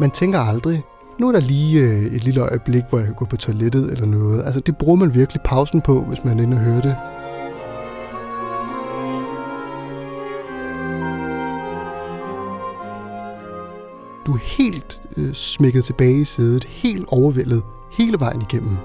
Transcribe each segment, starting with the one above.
Man tænker aldrig, nu er der lige øh, et lille øjeblik, hvor jeg kan gå på toilettet eller noget. Altså det bruger man virkelig pausen på, hvis man er inde og hører det. Du er helt øh, smækket tilbage i sædet, helt overvældet, hele vejen igennem.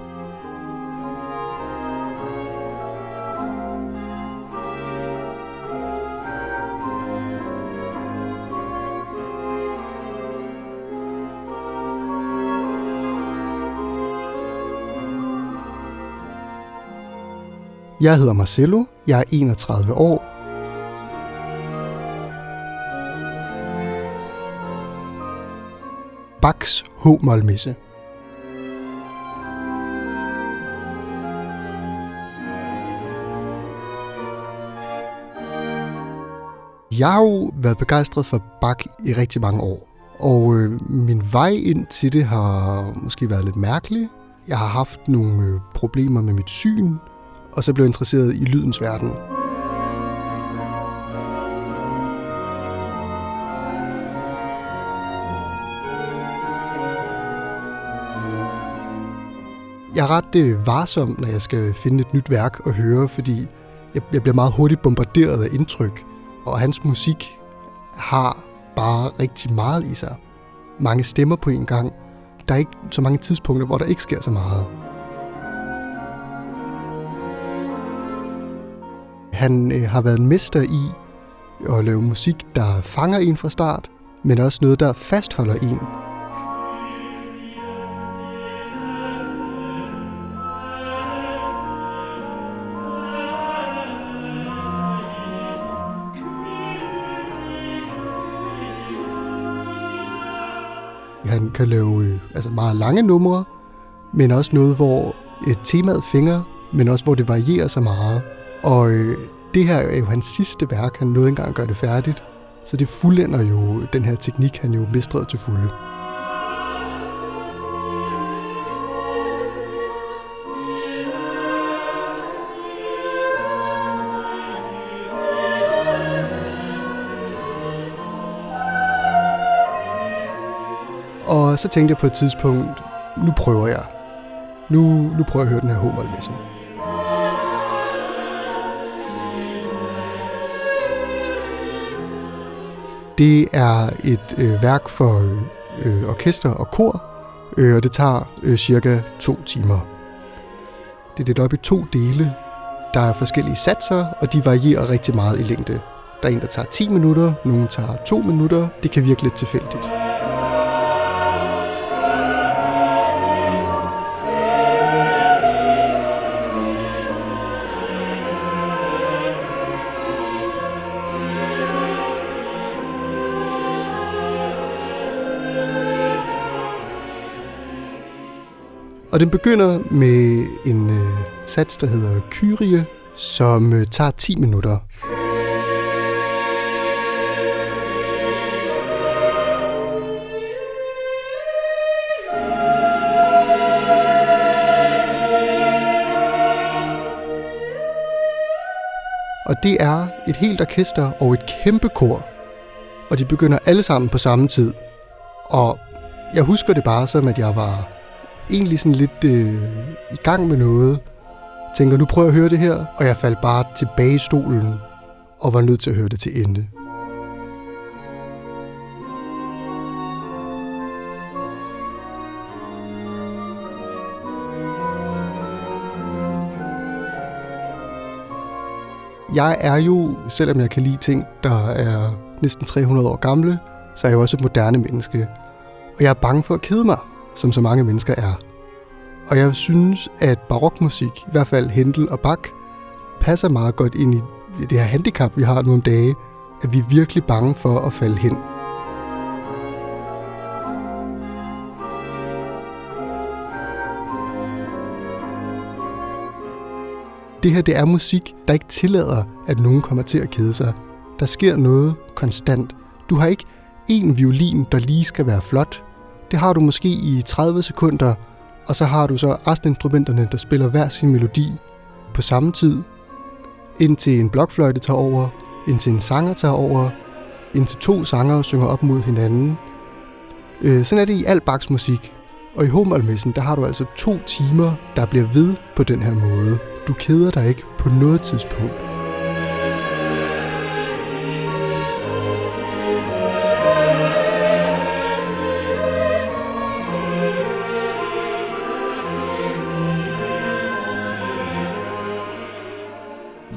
Jeg hedder Marcelo, jeg er 31 år. Baks H-målmisse. Jeg har jo været begejstret for Bach i rigtig mange år. Og øh, min vej ind til det har måske været lidt mærkelig. Jeg har haft nogle øh, problemer med mit syn, og så blev interesseret i lydens verden. Jeg er ret øh, varsom, når jeg skal finde et nyt værk at høre, fordi jeg, jeg bliver meget hurtigt bombarderet af indtryk. Og hans musik har bare rigtig meget i sig. Mange stemmer på en gang. Der er ikke så mange tidspunkter, hvor der ikke sker så meget. Han øh, har været en mester i at lave musik, der fanger en fra start, men også noget, der fastholder en. Han kan lave øh, altså meget lange numre, men også noget, hvor et temaet fænger, men også hvor det varierer så meget. Og øh, det her er jo hans sidste værk, han nåede engang at gøre det færdigt. Så det fuldender jo den her teknik, han jo mestrede til fulde. Og så tænkte jeg på et tidspunkt, nu prøver jeg. Nu, nu prøver jeg at høre den her H-målmesse. Det er et øh, værk for øh, orkester og kor, øh, og det tager øh, cirka to timer. Det er delt op i to dele. Der er forskellige satser, og de varierer rigtig meget i længde. Der er en, der tager 10 minutter, nogen tager 2 minutter. Det kan virke lidt tilfældigt. Og den begynder med en øh, sats, der hedder Kyrie, som øh, tager 10 minutter. Og det er et helt orkester og et kæmpe kor. Og de begynder alle sammen på samme tid. Og jeg husker det bare som, at jeg var egentlig sådan lidt øh, i gang med noget. Tænker, nu prøver jeg at høre det her, og jeg faldt bare tilbage i stolen og var nødt til at høre det til ende. Jeg er jo, selvom jeg kan lide ting, der er næsten 300 år gamle, så er jeg jo også et moderne menneske. Og jeg er bange for at kede mig som så mange mennesker er. Og jeg synes, at barokmusik, i hvert fald Händel og Bach, passer meget godt ind i det her handicap, vi har nu om dage, at vi er virkelig bange for at falde hen. Det her, det er musik, der ikke tillader, at nogen kommer til at kede sig. Der sker noget konstant. Du har ikke en violin, der lige skal være flot, det har du måske i 30 sekunder, og så har du så resten af instrumenterne, der spiller hver sin melodi på samme tid, indtil en blokfløjte tager over, indtil en sanger tager over, indtil to sanger synger op mod hinanden. Øh, sådan er det i al Bachs musik. Og i Homalmessen, der har du altså to timer, der bliver ved på den her måde. Du keder dig ikke på noget tidspunkt.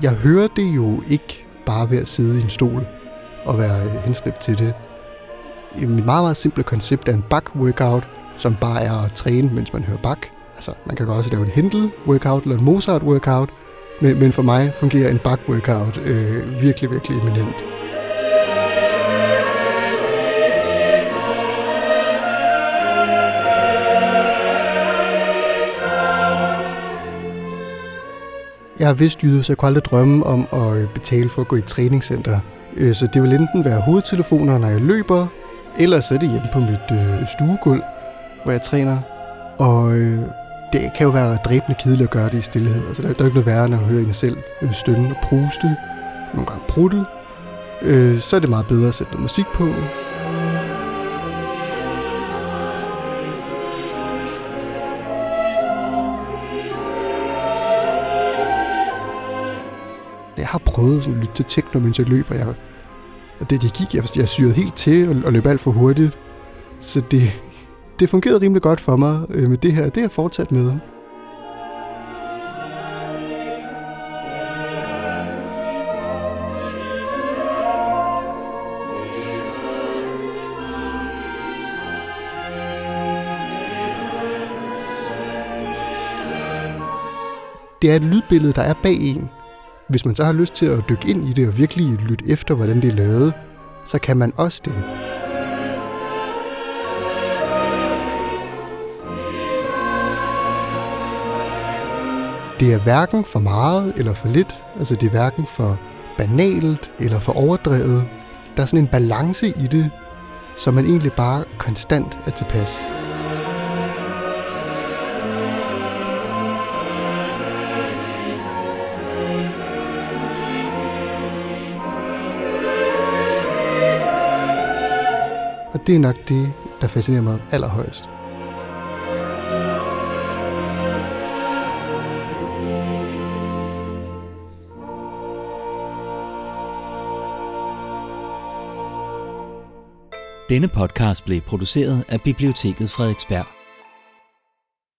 Jeg hører det jo ikke bare ved at sidde i en stol og være henslæbt til det. Et meget, meget simple koncept er en back-workout, som bare er at træne, mens man hører back. Altså, man kan også lave en Händel-workout eller en Mozart-workout, men, men for mig fungerer en back-workout øh, virkelig, virkelig eminent. Jeg er vist jyde, så jeg kunne aldrig drømme om at øh, betale for at gå i træningscenter. Øh, så det vil enten være hovedtelefoner, når jeg løber, eller så er det hjemme på mit øh, stuegulv, hvor jeg træner. Og øh, det kan jo være dræbende kedeligt at gøre det i stillhed. Altså, der, der er ikke noget værre, end at høre en selv øh, stønne og pruste, nogle gange prutte. Øh, så er det meget bedre at sætte noget musik på. Jeg har prøvet sådan at lytte til techno, mens jeg løber. Jeg, og det, det gik, jeg, jeg syrede helt til og, og løb alt for hurtigt. Så det, det fungerede rimelig godt for mig øh, med det her. Det har jeg fortsat med. Det er et lydbillede, der er bag en. Hvis man så har lyst til at dykke ind i det og virkelig lytte efter, hvordan det er lavet, så kan man også det. Det er hverken for meget eller for lidt. Altså det er hverken for banalt eller for overdrevet. Der er sådan en balance i det, som man egentlig bare konstant er tilpas. Det er nok det, der fascinerer mig allerhøjst. Denne podcast blev produceret af Biblioteket Frederiksberg.